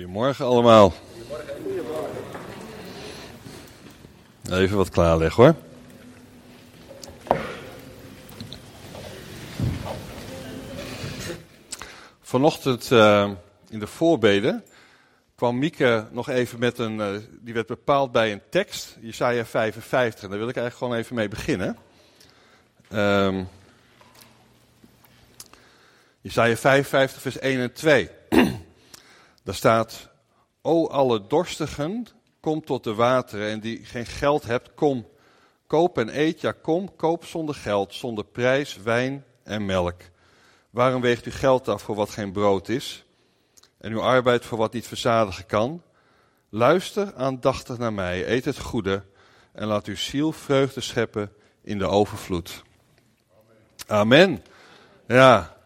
Goedemorgen allemaal. Even wat klaarleggen hoor. Vanochtend uh, in de voorbeden kwam Mieke nog even met een, uh, die werd bepaald bij een tekst, Jesaja 55. En daar wil ik eigenlijk gewoon even mee beginnen. Um, Jesaja 55 vers 1 en 2. Daar staat, O alle dorstigen, kom tot de wateren en die geen geld hebt, kom. Koop en eet, ja kom, koop zonder geld, zonder prijs, wijn en melk. Waarom weegt u geld af voor wat geen brood is? En uw arbeid voor wat niet verzadigen kan? Luister aandachtig naar mij, eet het goede en laat uw ziel vreugde scheppen in de overvloed. Amen. Ja,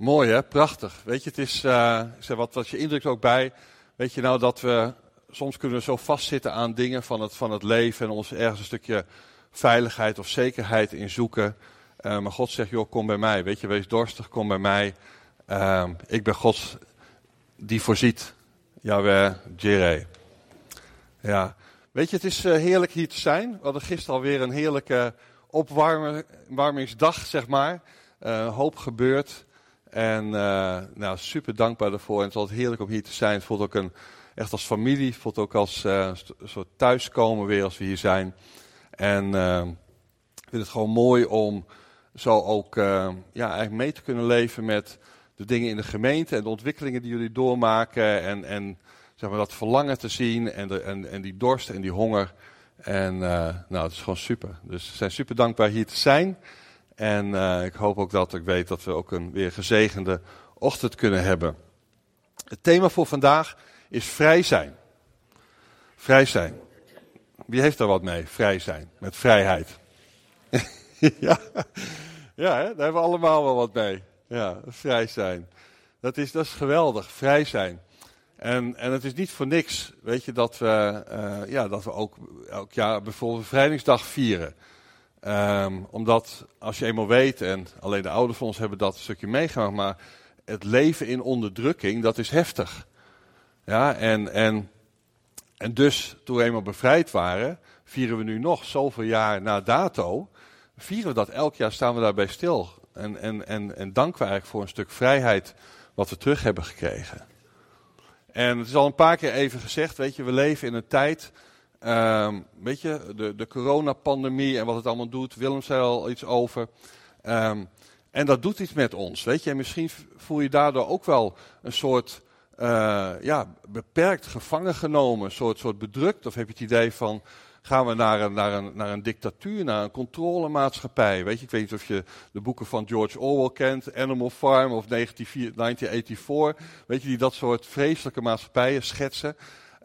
mooi hè, prachtig. Weet je, het is, uh, wat, wat je indrukt ook bij, weet je nou dat we, soms kunnen zo vastzitten aan dingen van het, van het leven en ons ergens een stukje veiligheid of zekerheid in zoeken. Uh, maar God zegt, joh, kom bij mij. Weet je, wees dorstig, kom bij mij. Uh, ik ben God die voorziet. Yahweh, Jireh. Ja, weet je, het is uh, heerlijk hier te zijn. We hadden gisteren alweer een heerlijke opwarmingsdag, zeg maar. Hoop gebeurd. En uh, nou, super dankbaar daarvoor. En het altijd heerlijk om hier te zijn. Het voelt ook een, echt als familie. Het voelt ook als uh, een soort thuiskomen weer als we hier zijn. En uh, ik vind het gewoon mooi om zo ook ja, eigenlijk mee te kunnen leven met de dingen in de gemeente. En de ontwikkelingen die jullie doormaken. En, en zeg maar, dat verlangen te zien. En, de, en, en die dorst en die honger. En nou, het is gewoon super. Dus we zijn super dankbaar hier te zijn. En uh, ik hoop ook dat ik weet dat we ook een weer gezegende ochtend kunnen hebben. Het thema voor vandaag is vrij zijn. Vrij zijn. Wie heeft daar wat mee? Vrij zijn. Met vrijheid. ja, ja hè? daar hebben we allemaal wel wat mee. Ja, vrij zijn. Dat is, dat is geweldig, vrij zijn. En, en het is niet voor niks, weet je, dat we, uh, ja, dat we ook elk jaar bijvoorbeeld Bevrijdingsdag vieren. Um, omdat als je eenmaal weet, en alleen de ouderen van ons hebben dat een stukje meegemaakt, maar het leven in onderdrukking, dat is heftig. Ja, en, en, en dus toen we eenmaal bevrijd waren, vieren we nu nog zoveel jaar na dato, vieren we dat elk jaar, staan we daarbij stil. En, en, en, en danken we eigenlijk voor een stuk vrijheid wat we terug hebben gekregen. En het is al een paar keer even gezegd, weet je, we leven in een tijd Um, weet je, de, de coronapandemie en wat het allemaal doet. Willem zei al iets over. Um, en dat doet iets met ons, weet je. En misschien voel je daardoor ook wel een soort, uh, ja, beperkt gevangen genomen. Een soort, soort bedrukt. Of heb je het idee van, gaan we naar een, naar een, naar een dictatuur, naar een controlemaatschappij. Weet je, ik weet niet of je de boeken van George Orwell kent, Animal Farm of 1984. Weet je, die dat soort vreselijke maatschappijen schetsen.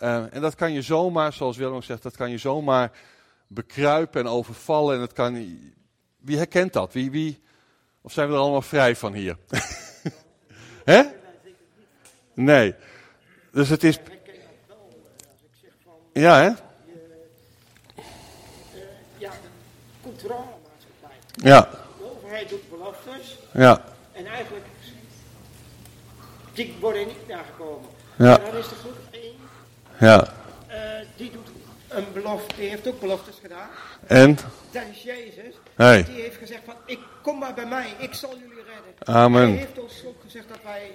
Uh, en dat kan je zomaar, zoals Willem zegt, dat kan je zomaar bekruipen en overvallen. En het kan, wie herkent dat? Wie, wie, of zijn we er allemaal vrij van hier? Hè? Nee. Dus het is. Ja, hè? Ja, controle maatschappij. Ja. De overheid doet beloftes. Ja. En eigenlijk, die worden niet nagekomen. Ja. En dan is er goed Ja. uh, die doet een belofte, die heeft ook beloftes gedaan. En? Dat is Jezus. Hey. Die heeft gezegd van, ik kom maar bij mij, ik zal jullie redden. Amen. Hij heeft ons ook gezegd dat wij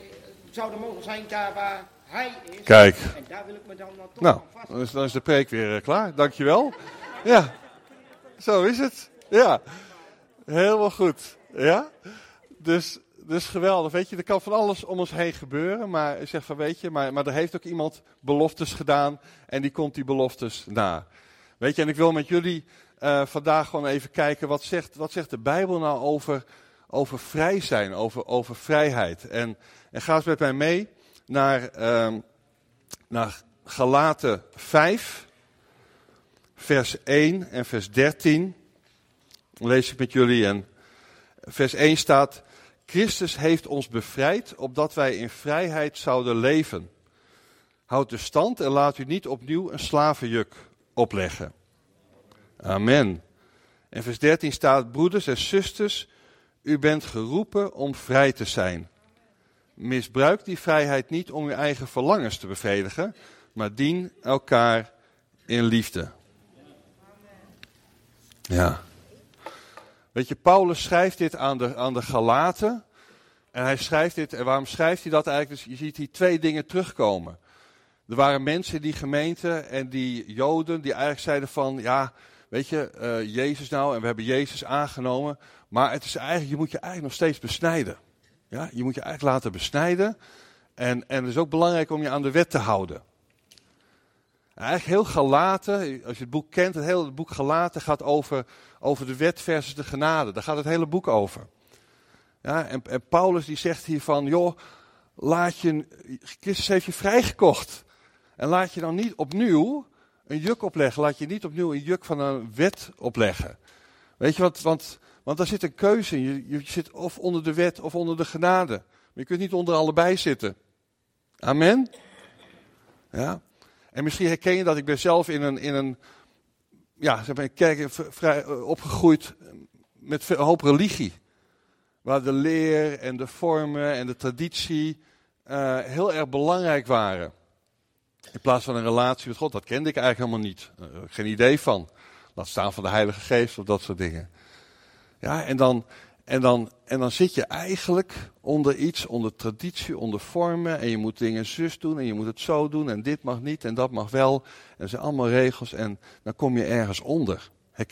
zouden mogen zijn daar waar hij is. Kijk. En daar wil ik me dan toch Nou, vast. dan is, dan is de preek weer uh, klaar. Dankjewel. Ja. Zo is het. Ja. Helemaal goed. Ja. Dus, dus geweldig. Weet je, er kan van alles om ons heen gebeuren. Maar zeg van, weet je, maar, maar er heeft ook iemand beloftes gedaan. En die komt die beloftes na. Weet je, en ik wil met jullie uh, vandaag gewoon even kijken. Wat zegt, wat zegt de Bijbel nou over, over vrij zijn, over, over vrijheid? En, en ga eens met mij mee naar, um, naar Galaten 5, vers 1 en vers 13. Dan lees ik met jullie en vers 1 staat... Christus heeft ons bevrijd, opdat wij in vrijheid zouden leven. Houd de stand en laat u niet opnieuw een slavenjuk opleggen. Amen. En vers 13 staat, broeders en zusters, u bent geroepen om vrij te zijn. Misbruik die vrijheid niet om je eigen verlangens te bevredigen, maar dien elkaar in liefde. Ja. Weet je, Paulus schrijft dit aan de, aan de Galaten. En hij schrijft dit, en waarom schrijft hij dat eigenlijk? Dus je ziet hier twee dingen terugkomen. Er waren mensen in die gemeente en die Joden die eigenlijk zeiden van, ja, weet je, uh, Jezus nou, en we hebben Jezus aangenomen. Maar het is eigenlijk, je moet je eigenlijk nog steeds besnijden. Ja, je moet je eigenlijk laten besnijden. En, en het is ook belangrijk om je aan de wet te houden. Eigenlijk heel Galaten, als je het boek kent, het hele boek Galaten gaat over, over de wet versus de genade. Daar gaat het hele boek over. Ja, en, Paulus die zegt hier van, joh, laat je, Christus heeft je vrijgekocht. En laat je dan niet opnieuw een juk opleggen. Laat je niet opnieuw een juk van een wet opleggen. Weet je wat, want, want daar zit een keuze in. Je, je zit of onder de wet of onder de genade. Maar je kunt niet onder allebei zitten. Amen? Ja. En misschien herken je dat. Ik ben zelf in een, in een ja, zeg maar, kerk vrij eh, opgegroeid met een hoop religie. Waar de leer en de vormen en de traditie uh, heel erg belangrijk waren. In plaats van een relatie met God. Dat kende ik eigenlijk helemaal niet. Geen idee van. Laat staan van de Heilige Geest of dat soort dingen. Ja, en dan, en dan, en dan zit je eigenlijk onder iets, onder traditie, onder vormen. En je moet dingen zus doen en je moet het zo doen. En dit mag niet en dat mag wel. En er zijn allemaal regels en dan kom je ergens onder.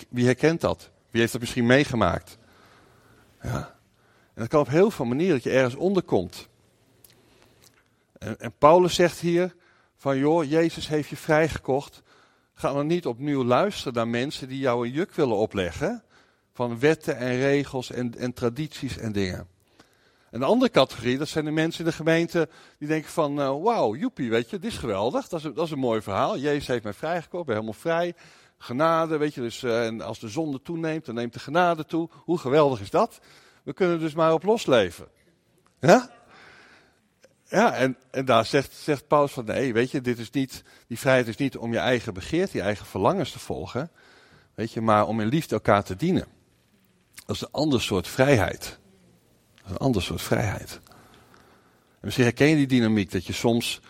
Wie herkent dat? Wie heeft dat misschien meegemaakt? Ja. En dat kan op heel veel manieren dat je ergens onder komt. En, en Paulus zegt hier van joh, Jezus heeft je vrijgekocht. Ga dan niet opnieuw luisteren naar mensen die jou een juk willen opleggen van wetten en regels en, en tradities en dingen. Een andere categorie, dat zijn de mensen in de gemeente die denken van, uh, wauw, joepie, weet je, dit is geweldig, dat is, dat is een mooi verhaal. Jezus heeft mij vrijgekocht, ben helemaal vrij. Genade, weet je, dus uh, en als de zonde toeneemt, dan neemt de genade toe. Hoe geweldig is dat? We kunnen dus maar op losleven. Ja? Ja, en, en daar zegt, zegt Paulus van, nee, weet je, dit is niet, die vrijheid is niet om je eigen begeerte, je eigen verlangens te volgen, weet je, maar om in liefde elkaar te dienen. Dat is een ander soort vrijheid. Dat is een ander soort vrijheid. En misschien herken je die dynamiek dat je soms,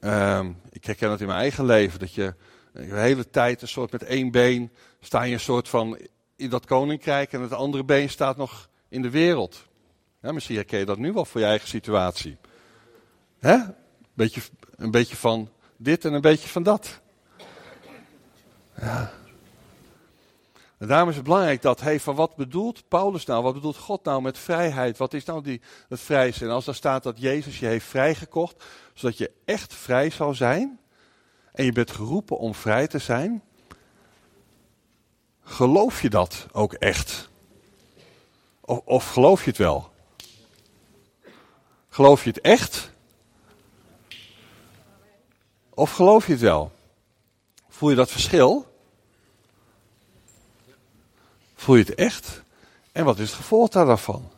um, ik herken dat in mijn eigen leven, dat je de hele tijd een soort met één been sta je een soort van in dat koninkrijk en het andere been staat nog in de wereld. Misschien herken je dat nu wel voor je eigen situatie. Hè? Beetje, een beetje van dit en een beetje van dat. Ja. En daarom is het belangrijk dat, hey, van wat bedoelt Paulus nou, wat bedoelt God nou met vrijheid? Wat is nou die, het vrij zijn? Als daar staat dat Jezus je heeft vrijgekocht, zodat je echt vrij zou zijn, en je bent geroepen om vrij te zijn, geloof je dat ook echt? Of, of geloof je het wel? Geloof je het echt? Of geloof je het wel? Voel je dat verschil? Voel je het echt? En wat is het gevolg daarvan?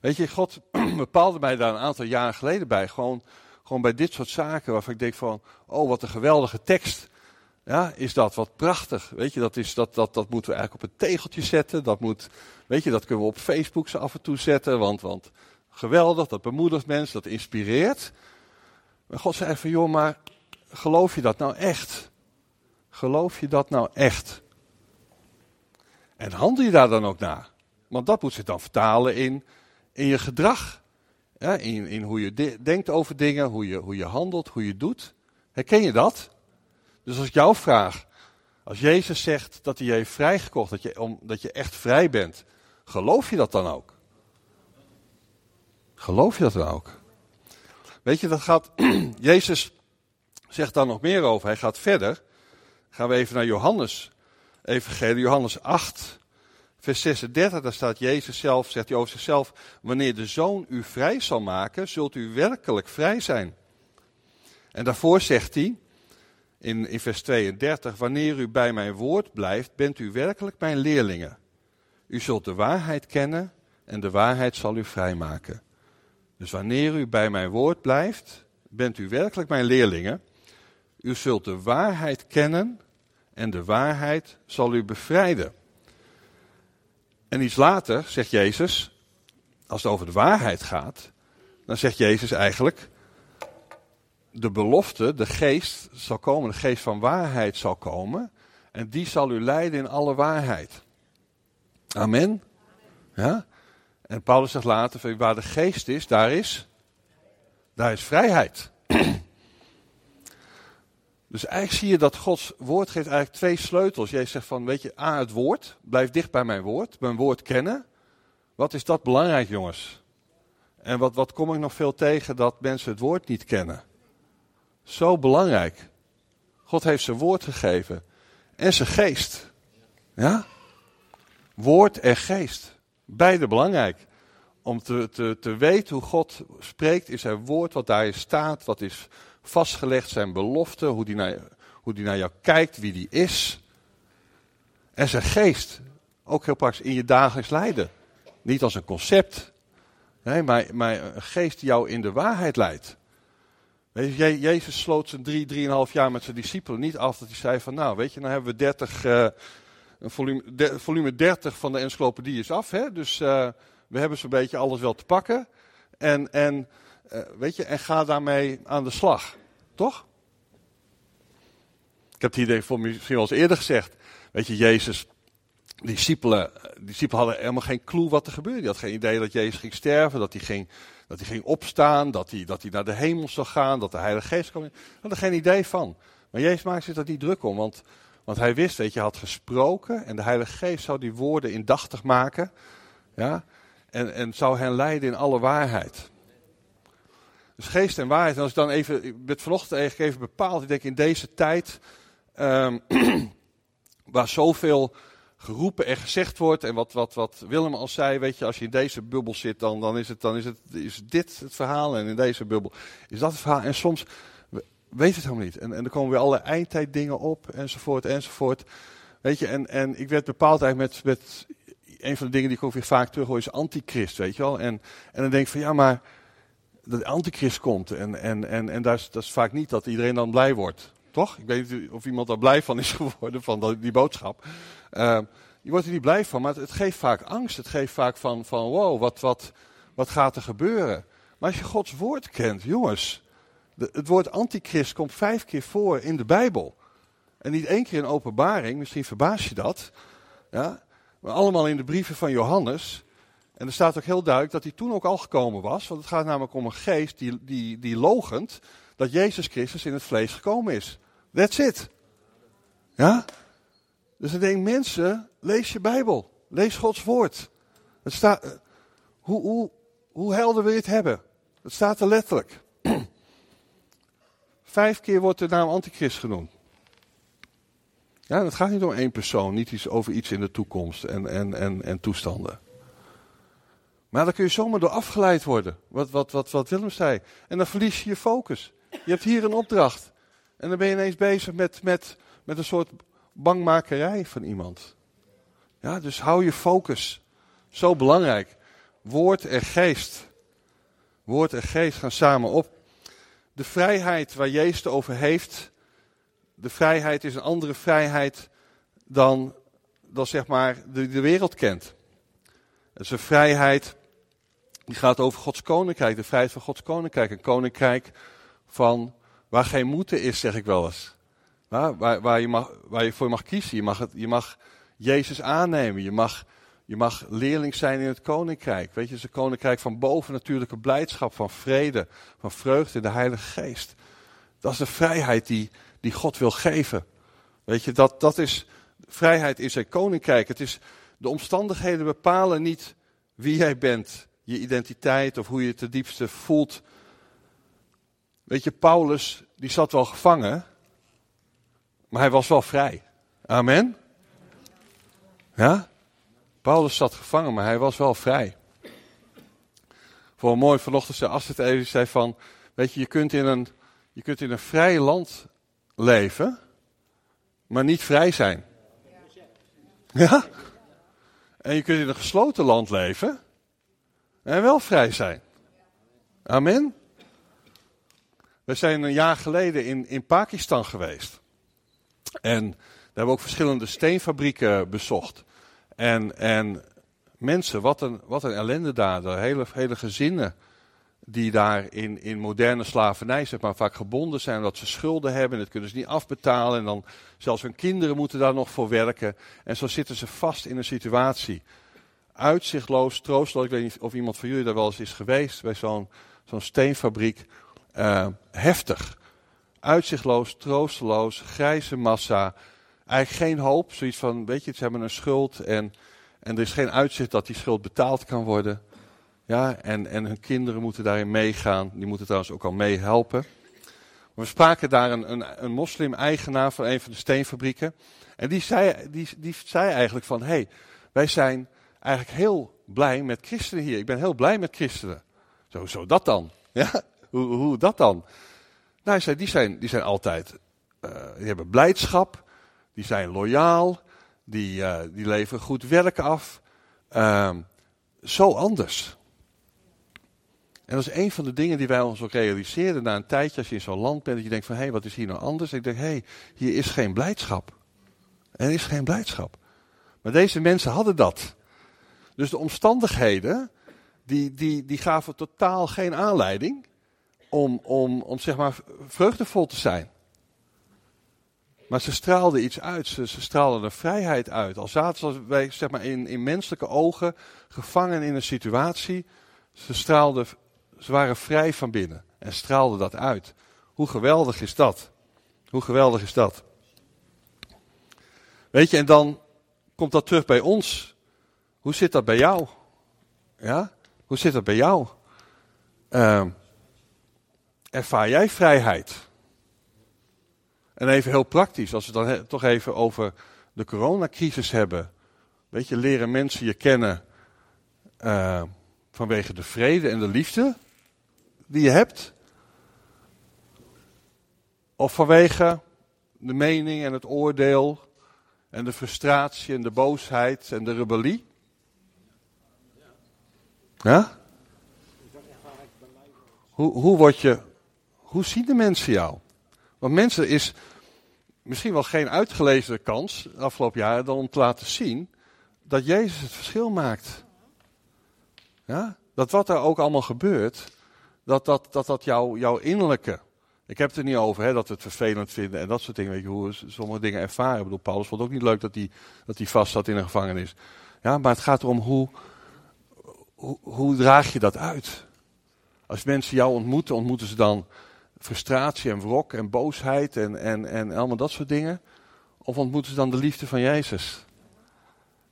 Weet je, God bepaalde mij daar een aantal jaren geleden bij. Gewoon, gewoon bij dit soort zaken waarvan ik denk van, oh wat een geweldige tekst. Ja, is dat wat prachtig. Weet je, dat, is, dat, dat, dat moeten we eigenlijk op een tegeltje zetten. Dat moet, weet je, dat kunnen we op Facebook zo af en toe zetten. Want, want geweldig, dat bemoedigt mensen, dat inspireert. Maar God zei van, joh, maar geloof je dat nou echt? Geloof je dat nou echt? En handel je daar dan ook naar? Want dat moet zich dan vertalen in, in je gedrag. In, in hoe je denkt over dingen, hoe je, hoe je handelt, hoe je doet. Herken je dat? Dus als ik jou vraag, als Jezus zegt dat hij je heeft vrijgekocht, dat je, om, dat je echt vrij bent, geloof je dat dan ook? Geloof je dat dan ook? Weet je, dat gaat, Jezus zegt daar nog meer over. Hij gaat verder. Gaan we even naar Johannes Evangelie, Johannes 8, vers 36, daar staat Jezus zelf, zegt hij over zichzelf, wanneer de Zoon u vrij zal maken, zult u werkelijk vrij zijn. En daarvoor zegt hij, in, in vers 32, wanneer u bij mijn woord blijft, bent u werkelijk mijn leerlingen. U zult de waarheid kennen en de waarheid zal u vrijmaken. Dus wanneer u bij mijn woord blijft, bent u werkelijk mijn leerlingen. U zult de waarheid kennen en de waarheid zal u bevrijden. En iets later zegt Jezus, als het over de waarheid gaat, dan zegt Jezus eigenlijk, de belofte, de geest zal komen, de geest van waarheid zal komen. En die zal u leiden in alle waarheid. Amen. Ja? En Paulus zegt later, waar de geest is, daar is, daar is vrijheid. Dus eigenlijk zie je dat Gods woord geeft eigenlijk twee sleutels. Jij zegt van, weet je, A, het woord. Blijf dicht bij mijn woord. Mijn woord kennen. Wat is dat belangrijk, jongens? En wat, wat kom ik nog veel tegen dat mensen het woord niet kennen? Zo belangrijk. God heeft zijn woord gegeven. En zijn geest. Ja? Woord en geest. Beide belangrijk. Om te, te, te weten hoe God spreekt in zijn woord, wat daarin staat, wat is vastgelegd, zijn belofte, hoe die, naar, hoe die naar jou kijkt, wie die is. En zijn geest, ook heel praktisch in je dagelijks lijden. Niet als een concept, maar, maar een geest die jou in de waarheid leidt. Weet je, Jezus sloot zijn drie, drieënhalf jaar met zijn discipelen niet af dat hij zei van nou weet je, nou hebben we 30, uh, eh, volume, volume 30 van de encyclopedie is af. Hè? Dus uh, we hebben zo'n beetje alles wel te pakken. En, en uh, weet je, en ga daarmee aan de slag. Toch? Ik heb het hier voor misschien wel eens eerder gezegd. Weet je, Jezus, discipelen, discipelen hadden helemaal geen clue wat er gebeurde. Die had geen idee dat Jezus ging sterven, dat hij ging, dat hij ging opstaan, dat hij, dat hij naar de hemel zou gaan, dat de Heilige Geest kwam. Hij had er geen idee van. Maar Jezus maakte zich daar niet druk om, want, want hij wist, weet je, hij had gesproken en de Heilige Geest zou die woorden indachtig maken. Ja, en, en zou hen leiden in alle waarheid. Dus geest en waarheid. En als ik dan even, ik vanochtend eigenlijk even bepaald. Ik denk in deze tijd, um, waar zoveel geroepen en gezegd wordt. En wat, wat, wat Willem al zei, weet je, als je in deze bubbel zit, dan, dan, is, het, dan is, het, is dit het verhaal. En in deze bubbel is dat het verhaal. En soms weet het helemaal niet. En, en er komen weer alle eindtijd dingen op, enzovoort, enzovoort. Weet je, en, en ik werd bepaald eigenlijk met, met een van de dingen die ik ook weer vaak terug hoor, is antichrist, weet je wel. En, en dan denk ik van, ja, maar de antichrist komt. En, en, en, en dat, is, dat is vaak niet dat iedereen dan blij wordt. Toch? Ik weet niet of iemand daar blij van is geworden, van die boodschap. Uh, je wordt er niet blij van, maar het, het, geeft vaak angst. Het geeft vaak van, van wow, wat, wat, wat gaat er gebeuren? Maar als je Gods woord kent, jongens. De, het woord antichrist komt vijf keer voor in de Bijbel. En niet één keer in openbaring, misschien verbaas je dat. Ja, maar allemaal in de brieven van Johannes. En er staat ook heel duidelijk dat hij toen ook al gekomen was. Want het gaat namelijk om een geest die, die, die logent dat Jezus Christus in het vlees gekomen is. That's it. Ja? Dus ik denk, mensen, lees je Bijbel. Lees Gods woord. Het staat, eh, hoe, hoe, hoe helder wil je het hebben? Het staat er letterlijk. Vijf keer wordt de naam antichrist genoemd. Ja, het gaat niet om één persoon, niet iets over iets in de toekomst en, en, en, en toestanden. Maar dan kun je zomaar door afgeleid worden. Wat, wat, wat, wat Willem zei. En dan verlies je je focus. Je hebt hier een opdracht. En dan ben je ineens bezig met, met, met een soort bangmakerij van iemand. Ja, dus hou je focus. Zo belangrijk. Woord en geest. Woord en geest gaan samen op. De vrijheid waar Jezus over heeft. De vrijheid is een andere vrijheid dan, dan zeg maar de, de wereld kent. Het is een vrijheid die gaat over Gods koninkrijk, de vrijheid van Gods koninkrijk. Een koninkrijk van waar geen moeten is, zeg ik wel eens. Waar, waar, waar, je, mag, waar je voor mag kiezen. Je mag, het, je mag Jezus aannemen. Je mag, je mag leerling zijn in het koninkrijk. Weet je, het is een koninkrijk van bovennatuurlijke blijdschap, van vrede, van vreugde in de Heilige Geest. Dat is de vrijheid die, die God wil geven. Weet je, dat, dat is vrijheid in zijn koninkrijk. Het is, de omstandigheden bepalen niet wie jij bent je identiteit of hoe je het ten diepste voelt. Weet je, Paulus, die zat wel gevangen, maar hij was wel vrij. Amen? Ja? Paulus zat gevangen, maar hij was wel vrij. Voor een mooi vanochtend zei het even, zei van, weet je, je kunt in een, je kunt in een vrij land leven, maar niet vrij zijn. Ja? En je kunt in een gesloten land leven, en wel vrij zijn. Amen. We zijn een jaar geleden in, in Pakistan geweest. En daar hebben we ook verschillende steenfabrieken bezocht. En, en mensen, wat een, wat een ellende daar. Hele, hele gezinnen die daar in, in moderne slavernij zeg maar, vaak gebonden zijn omdat ze schulden hebben en dat kunnen ze niet afbetalen. En dan zelfs hun kinderen moeten daar nog voor werken. En zo zitten ze vast in een situatie. Uitzichtloos, troosteloos. Ik weet niet of iemand van jullie daar wel eens is geweest bij zo'n steenfabriek. Uh, heftig. Uitzichtloos, troosteloos, grijze massa. Eigenlijk geen hoop. Zoiets van, weet je, ze hebben een schuld en, en er is geen uitzicht dat die schuld betaald kan worden. Ja, en, en hun kinderen moeten daarin meegaan. Die moeten trouwens ook al meehelpen. We spraken daar een, een, een moslim-eigenaar van een van de steenfabrieken. En die zei, die, die zei eigenlijk van, hé, hey, wij zijn eigenlijk heel blij met christenen hier. Ik ben heel blij met christenen. Zo, zo dat dan? Ja, hoe, hoe dat dan? Nou, zei, die zijn, die zijn altijd, uh, die hebben blijdschap, die zijn loyaal, die, uh, die leveren goed werk af. Uh, zo anders. En dat is een van de dingen die wij ons ook realiseerden na een tijdje als je in zo'n land bent. Dat je denkt van, hé, hey, wat is hier nou anders? ik denk, hé, hey, hier is geen blijdschap. Er is geen blijdschap. Maar deze mensen hadden dat. Dus de omstandigheden, die, die, die gaven totaal geen aanleiding om, om, om zeg maar vreugdevol te zijn. Maar ze straalden iets uit, ze, ze straalden een vrijheid uit. Al zaten wij, zeg maar, in, in menselijke ogen gevangen in een situatie, ze straalden ze waren vrij van binnen en straalden dat uit. Hoe geweldig is dat? Hoe geweldig is dat? Weet je, en dan komt dat terug bij ons. Hoe zit dat bij jou? Ja? Hoe zit dat bij jou? Uh, ervaar jij vrijheid? En even heel praktisch, als we dan toch even over de coronacrisis hebben. Weet je, leren mensen je kennen uh, vanwege de vrede en de liefde die je hebt? Of vanwege de mening en het oordeel en de frustratie en de boosheid en de rebellie? Ja? Hoe, hoe word je, hoe zien de mensen jou? Want mensen is misschien wel geen uitgelezen kans afgelopen jaren dan om te laten zien dat Jezus het verschil maakt. Ja? Dat wat er ook allemaal gebeurt, dat dat, dat, dat jouw, jouw innerlijke. Ik heb het er niet over hè, dat we het vervelend vinden en dat soort dingen. Weet je, hoe we sommige dingen ervaren. Ik bedoel, Paulus vond ook niet leuk dat hij, dat hij vast zat in een gevangenis. Ja, maar het gaat erom hoe, hoe, draag je dat uit? Als mensen jou ontmoeten, ontmoeten ze dan frustratie en wrok en boosheid en, en, en allemaal dat soort dingen? Of ontmoeten ze dan de liefde van Jezus?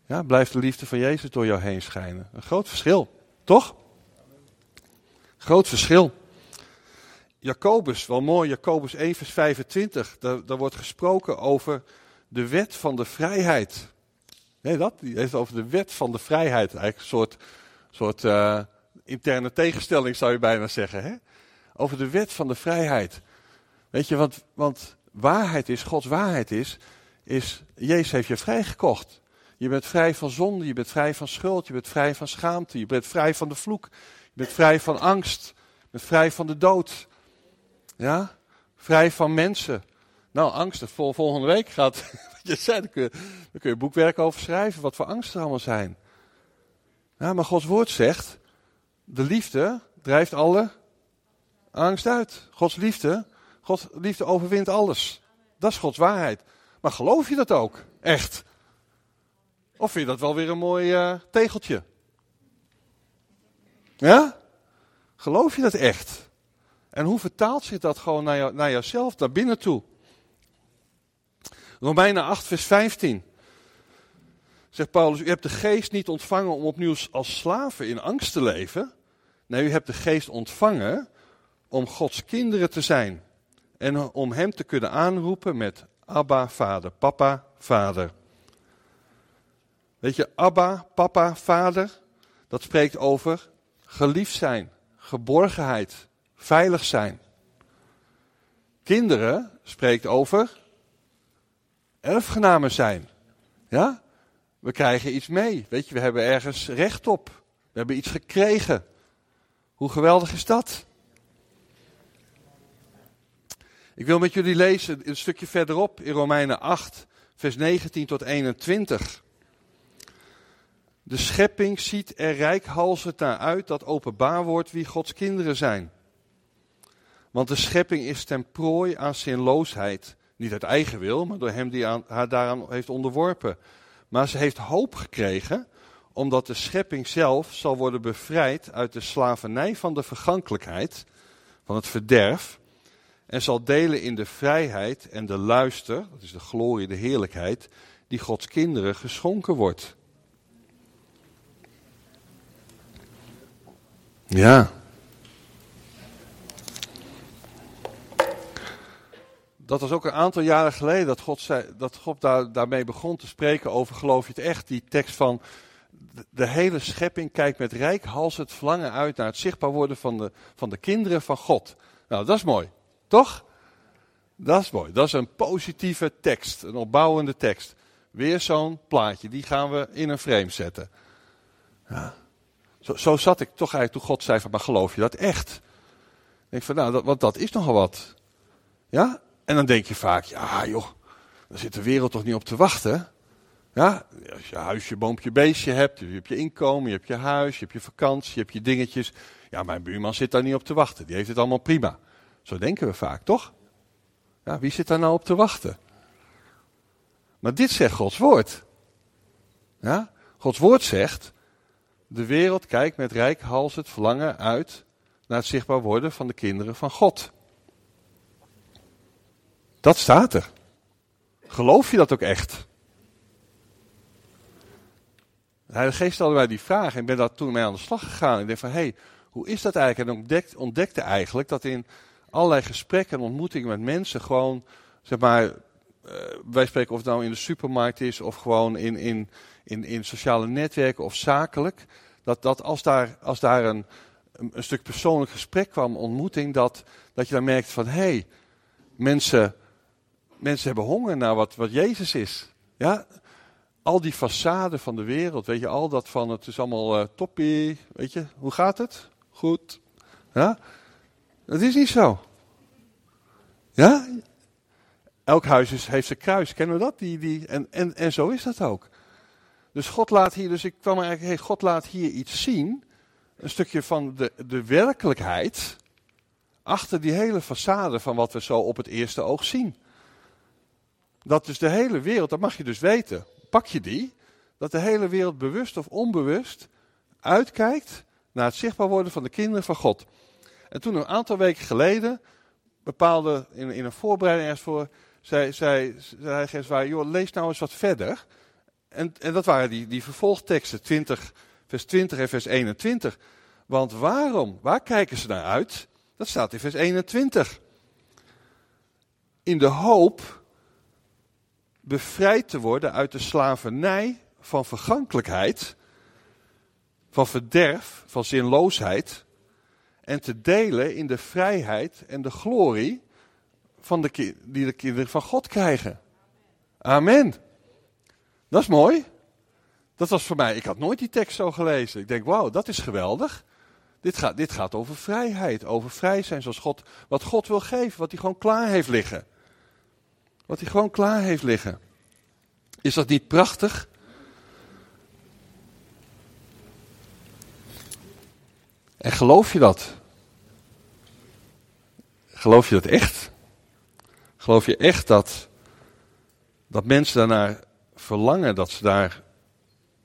Ja, blijft de liefde van Jezus door jou heen schijnen? Een groot verschil, toch? Groot verschil. Jacobus, wel mooi, Jacobus 1 vers 25, daar, daar wordt gesproken over de wet van de vrijheid. Nee, dat? Die heeft over de wet van de vrijheid. Eigenlijk een soort, soort uh, interne tegenstelling zou je bijna zeggen. Hè? Over de wet van de vrijheid. Weet je, want, want waarheid is, Gods waarheid is, is, Jezus heeft je vrijgekocht. Je bent vrij van zonde, je bent vrij van schuld, je bent vrij van schaamte, je bent vrij van de vloek, je bent vrij van angst. Je bent vrij van de dood. Ja? Vrij van mensen. Nou, angsten. Vol, volgende week gaat. je zei, daar kun je, je boekwerk over schrijven. Wat voor angsten er allemaal zijn. Maar Gods woord zegt. De liefde drijft alle angst uit. Gods liefde. Gods liefde overwint alles. Dat is Gods waarheid. Maar geloof je dat ook? Echt? Of vind je dat wel weer een mooi uh, tegeltje? Ja? Geloof je dat echt? En hoe vertaalt zich dat gewoon naar, jou, naar jouzelf, naar binnen toe? Romeinen 8, vers 15. Zegt Paulus, u hebt de geest niet ontvangen om opnieuw als slaven in angst te leven. Nee, u hebt de geest ontvangen om Gods kinderen te zijn. En om hem te kunnen aanroepen met Abba, vader, papa, vader. Weet je, Abba, papa, vader, dat spreekt over geliefd zijn, geborgenheid, veilig zijn. Kinderen spreekt over erfgenamen zijn. Ja? We krijgen iets mee. Weet je, we hebben ergens recht op. We hebben iets gekregen. Hoe geweldig is dat? Ik wil met jullie lezen een stukje verderop in Romeinen 8, vers 19 tot 21. De schepping ziet er rijkhalsend naar uit dat openbaar wordt wie Gods kinderen zijn. Want de schepping is ten prooi aan zinloosheid. Niet uit eigen wil, maar door hem die haar daaraan heeft onderworpen. Maar ze heeft hoop gekregen, omdat de schepping zelf zal worden bevrijd uit de slavernij van de vergankelijkheid, van het verderf, en zal delen in de vrijheid en de luister, dat is de glorie, de heerlijkheid, die Gods kinderen geschonken wordt. Ja. Dat was ook een aantal jaren geleden dat God, zei, dat God daar, daarmee begon te spreken over geloof je het echt. Die tekst van de hele schepping kijkt met rijk hals het verlangen uit naar het zichtbaar worden van de, van de kinderen van God. Nou, dat is mooi. Toch? Dat is mooi. Dat is een positieve tekst, een opbouwende tekst. Weer zo'n plaatje, die gaan we in een frame zetten. Ja. Zo, zo, zat ik toch eigenlijk toen God zei van, maar geloof je dat echt? Ik denk van, nou, dat, want dat is nogal wat. Ja? En dan denk je vaak, ja joh, daar zit de wereld toch niet op te wachten? Ja, als je huisje, boompje, beestje hebt, je hebt je inkomen, je hebt je huis, je hebt je vakantie, je hebt je dingetjes. Ja, mijn buurman zit daar niet op te wachten, die heeft het allemaal prima. Zo denken we vaak, toch? Ja, wie zit daar nou op te wachten? Maar dit zegt Gods woord. Ja? Gods woord zegt, de wereld kijkt met rijk hals het verlangen uit naar het zichtbaar worden van de kinderen van God. Dat staat er. Geloof je dat ook echt? De Heilige Geest mij die vraag en ben daar toen mee aan de slag gegaan. Ik denk van, hé, hey, hoe is dat eigenlijk? En ontdekte, ontdekte eigenlijk dat in allerlei gesprekken en ontmoetingen met mensen gewoon, zeg maar, uh, wij spreken of het nou in de supermarkt is of gewoon in, in, in, in sociale netwerken of zakelijk, dat, dat als daar, als daar een, een stuk persoonlijk gesprek kwam, ontmoeting, dat, dat je dan merkt van, hé, hey, mensen, mensen hebben honger naar wat, wat Jezus is. Ja, al die façade van de wereld, weet je, al dat van het is allemaal uh, toppie, weet je, hoe gaat het? Goed. Ja? Dat is niet zo. Ja? Elk huis is, heeft zijn kruis, kennen we dat? Die, die, en, en, en zo is dat ook. Dus God laat hier, dus ik kwam eigenlijk, hey, God laat hier iets zien, een stukje van de, de werkelijkheid, achter die hele façade van wat we zo op het eerste oog zien. Dat dus de hele wereld, dat mag je dus weten, pak je die, dat de hele wereld bewust of onbewust uitkijkt naar het zichtbaar worden van de kinderen van God. En toen een aantal weken geleden, bepaalde in, in een voorbereiding ergens voor, zei, zei, zei hij waar, joh, lees nou eens wat verder. En, en dat waren die, die vervolgteksten, 20, vers 20 en vers 21. Want waarom? Waar kijken ze naar uit? Dat staat in vers 21. In de hoop bevrijd te worden uit de slavernij van vergankelijkheid, van verderf, van zinloosheid, en te delen in de vrijheid en de glorie van de, die de kinderen van God krijgen. Amen. Dat is mooi. Dat was voor mij, ik had nooit die tekst zo gelezen. Ik denk, wauw, dat is geweldig. Dit gaat, dit gaat over vrijheid, over vrij zijn zoals God, wat God wil geven, wat hij gewoon klaar heeft liggen. Wat hij gewoon klaar heeft liggen. Is dat niet prachtig? En geloof je dat? Geloof je dat echt? Geloof je echt dat, dat mensen daarnaar verlangen, dat ze daar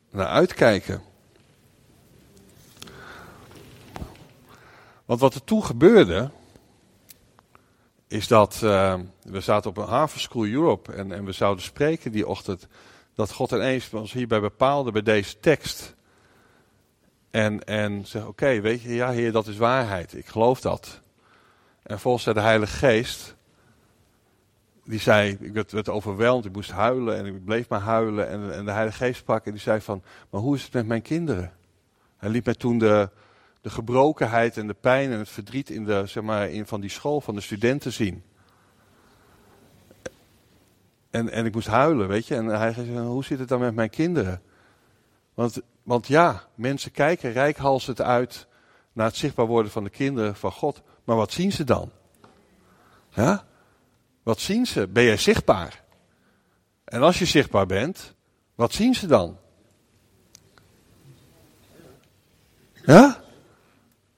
naar uitkijken? Want wat er toen gebeurde, is dat uh, we zaten op een Havenschool Europe en, en we zouden spreken die ochtend. Dat God ineens ons hierbij bepaalde bij deze tekst. En, en zeg, oké, weet je, ja heer, dat is waarheid. Ik geloof dat. En volgens de Heilige Geest, die zei, ik werd, werd overweldigd, ik moest huilen en ik bleef maar huilen. En, en de Heilige Geest sprak en die zei van, maar hoe is het met mijn kinderen? Hij liet mij toen de, de gebrokenheid en de pijn en het verdriet in de, zeg maar, in van die school van de studenten zien. En, en ik moest huilen, weet je. En hij zei, hoe zit het dan met mijn kinderen? Want, want ja, mensen kijken rijkhalsend uit naar het zichtbaar worden van de kinderen van God. Maar wat zien ze dan? Ja? Wat zien ze? Ben jij zichtbaar? En als je zichtbaar bent, wat zien ze dan? Ja?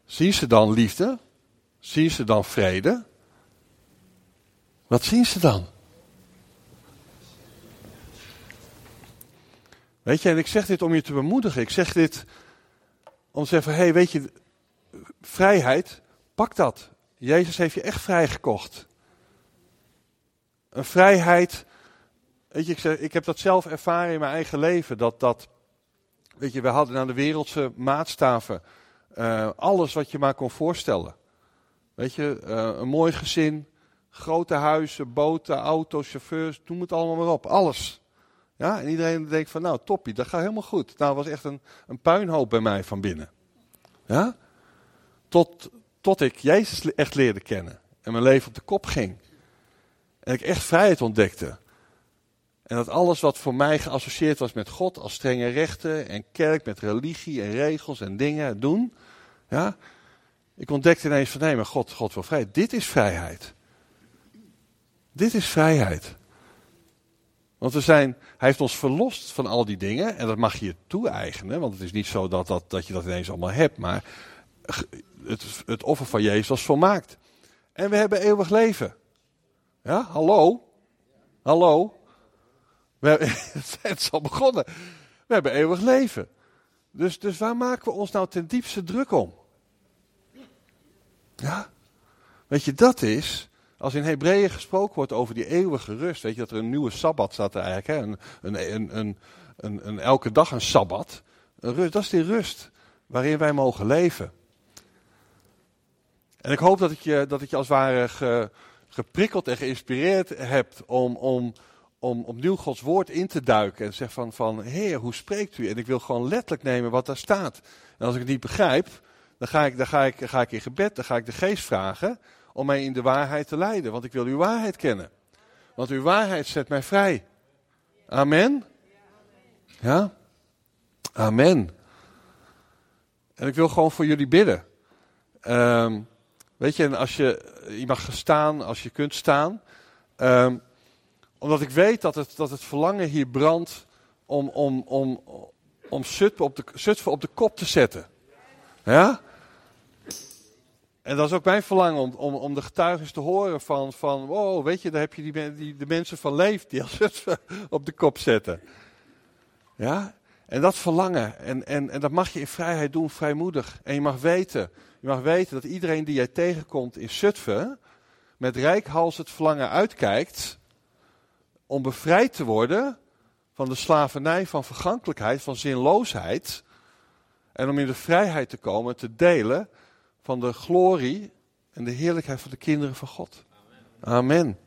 Zien ze dan liefde? Zien ze dan vrede? Wat zien ze dan? Weet je, en ik zeg dit om je te bemoedigen. Ik zeg dit om te zeggen: hé, hey, weet je, vrijheid, pak dat. Jezus heeft je echt vrijgekocht. Een vrijheid. Weet je, ik, zeg, ik heb dat zelf ervaren in mijn eigen leven. Dat, dat weet je, we hadden aan de wereldse maatstaven uh, alles wat je maar kon voorstellen. Weet je, uh, een mooi gezin, grote huizen, boten, auto's, chauffeurs, noem het allemaal maar op. Alles. Ja, en iedereen denkt van, nou, toppie, dat gaat helemaal goed. Nou, was echt een, een puinhoop bij mij van binnen. Ja? Tot, tot ik Jezus echt leerde kennen. En mijn leven op de kop ging. En ik echt vrijheid ontdekte. En dat alles wat voor mij geassocieerd was met God, als strenge rechten en kerk, met religie en regels en dingen doen. Ja, ik ontdekte ineens van nee, maar God, God wil vrijheid. Dit is vrijheid. Dit is vrijheid. Want we zijn, hij heeft ons verlost van al die dingen. En dat mag je toe-eigenen. Want het is niet zo dat, dat, dat je dat ineens allemaal hebt. Maar het, het offer van Jezus was volmaakt. En we hebben eeuwig leven. Ja, hallo? Hallo? We het is al begonnen. We hebben eeuwig leven. Dus, dus waar maken we ons nou ten diepste druk om? Ja? Weet je, dat is, als in Hebreeën gesproken wordt over die eeuwige rust, weet je dat er een nieuwe Sabbat staat eigenlijk, hè? Een, een, een, een, een, elke dag een Sabbat. Een rust, dat is die rust waarin wij mogen leven. En ik hoop dat ik je, dat ik je als het ware ge, geprikkeld en geïnspireerd hebt om, om, om opnieuw Gods woord in te duiken. En zeg van, van, Heer, hoe spreekt u? En ik wil gewoon letterlijk nemen wat daar staat. En als ik het niet begrijp, dan ga ik, dan ga ik, ga ik in gebed, dan ga ik de geest vragen om mij in de waarheid te leiden. Want ik wil uw waarheid kennen. Want uw waarheid zet mij vrij. Amen? Ja? Amen. En ik wil gewoon voor jullie bidden. Um, weet je, en als je, je mag staan, als je kunt staan. Um, omdat ik weet dat het, dat het verlangen hier brandt om, om, om, om Zutphen, op de, op de kop te zetten. Ja? En dat is ook mijn verlangen om, om, om de getuigen te horen van, van, wow, weet je, daar heb je die, die, de mensen van Leef die als Zutphen op de kop zetten. Ja? En dat verlangen, en, en, en dat mag je in vrijheid doen, vrijmoedig. En je mag weten, je mag weten dat iedereen die jij tegenkomt in Zutphen, met rijkhals het verlangen uitkijkt om bevrijd te worden van de slavernij van vergankelijkheid, van zinloosheid. En om in de vrijheid te komen, te delen van de glorie en de heerlijkheid van de kinderen van God. Amen.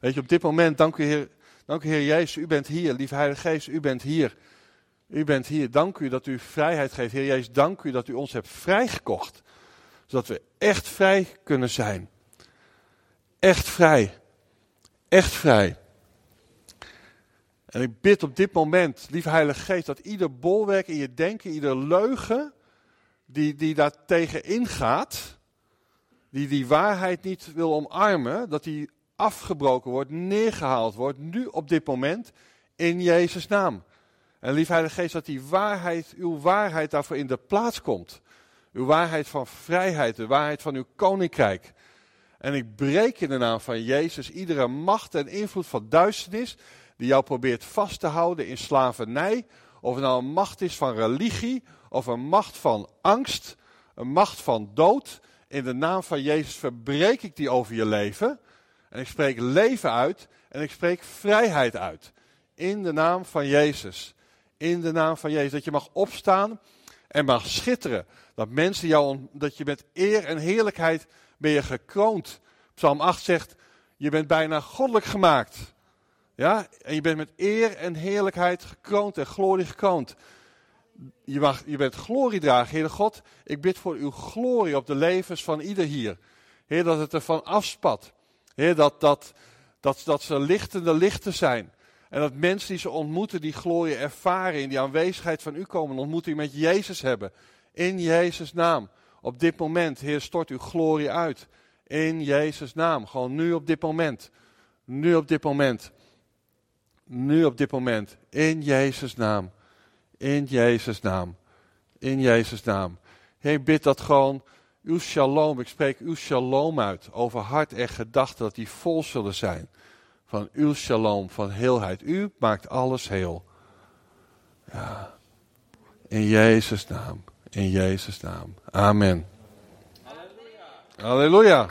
Weet je, op dit moment, dank u Heer, dank u Heer Jezus, u bent hier. Lieve Heilige Geest, u bent hier. U bent hier. Dank u dat u vrijheid geeft. Heer Jezus, dank u dat u ons hebt vrijgekocht. Zodat we echt vrij kunnen zijn. Echt vrij. Echt vrij. En ik bid op dit moment, lieve Heilige Geest, dat ieder bolwerk in je denken, ieder leugen die, die daar tegen ingaat, die die waarheid niet wil omarmen, dat die afgebroken wordt, neergehaald wordt, nu op dit moment, in Jezus' naam. En lieve Heilige Geest, dat die waarheid, uw waarheid daarvoor in de plaats komt. Uw waarheid van vrijheid, de waarheid van uw koninkrijk. En ik breek in de naam van Jezus iedere macht en invloed van duisternis die jou probeert vast te houden in slavernij. Of het nou een macht is van religie, of een macht van angst, een macht van dood. In de naam van Jezus verbreek ik die over je leven. En ik spreek leven uit en ik spreek vrijheid uit. In de naam van Jezus. In de naam van Jezus. Dat je mag opstaan en mag schitteren. Dat mensen jou, dat je met eer en heerlijkheid ben je gekroond. Psalm 8 zegt, je bent bijna goddelijk gemaakt. Ja, en je bent met eer en heerlijkheid gekroond en glorie gekroond. Je, mag, je bent glorie dragen, Heer God. Ik bid voor uw glorie op de levens van ieder hier. Heer, dat het ervan afspat. Heer, dat, dat, dat, dat ze lichtende lichten zijn. En dat mensen die ze ontmoeten, die glorie ervaren, in die aanwezigheid van u komen, een ontmoeting met Jezus hebben. In Jezus' naam. Op dit moment, Heer, stort uw glorie uit. In Jezus' naam. Gewoon nu op dit moment. Nu op dit moment. Nu op dit moment. In Jezus' naam. In Jezus' naam. In Jezus' naam. Heer, ik bid dat gewoon uw shalom, ik spreek uw shalom uit over hart en gedachten, dat die vol zullen zijn van uw shalom, van heelheid. U maakt alles heel. Ja. In Jezus' naam. In Jezus' naam. Amen. Halleluja. Halleluja.